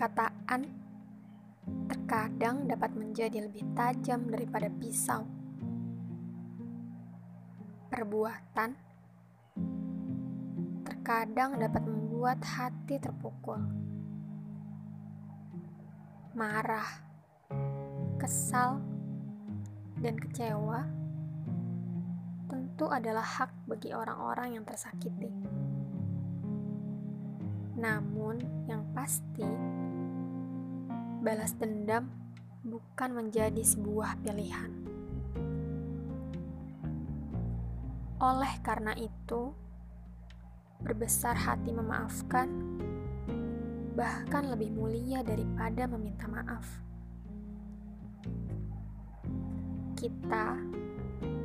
Perkataan terkadang dapat menjadi lebih tajam daripada pisau. Perbuatan terkadang dapat membuat hati terpukul. Marah, kesal, dan kecewa tentu adalah hak bagi orang-orang yang tersakiti. Namun, yang pasti, balas dendam bukan menjadi sebuah pilihan. Oleh karena itu, berbesar hati memaafkan bahkan lebih mulia daripada meminta maaf. Kita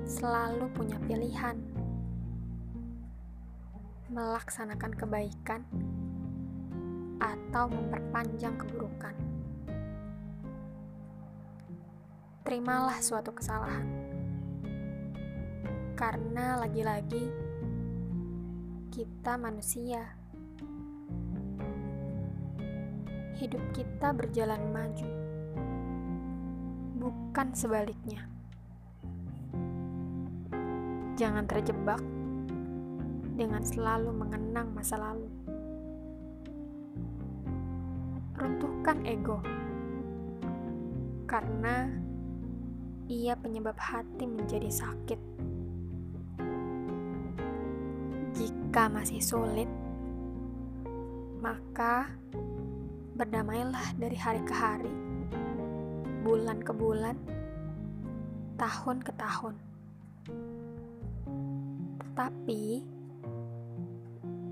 selalu punya pilihan melaksanakan kebaikan atau memperpanjang keburukan. Terimalah suatu kesalahan, karena lagi-lagi kita manusia. Hidup kita berjalan maju, bukan sebaliknya. Jangan terjebak dengan selalu mengenang masa lalu. Runtuhkan ego, karena ia penyebab hati menjadi sakit. Jika masih sulit, maka berdamailah dari hari ke hari, bulan ke bulan, tahun ke tahun. Tapi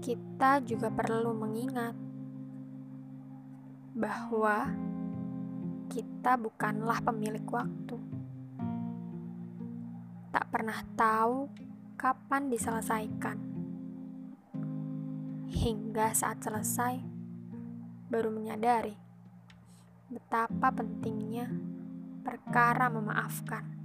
kita juga perlu mengingat bahwa kita bukanlah pemilik waktu. Tak pernah tahu kapan diselesaikan. Hingga saat selesai, baru menyadari betapa pentingnya perkara memaafkan.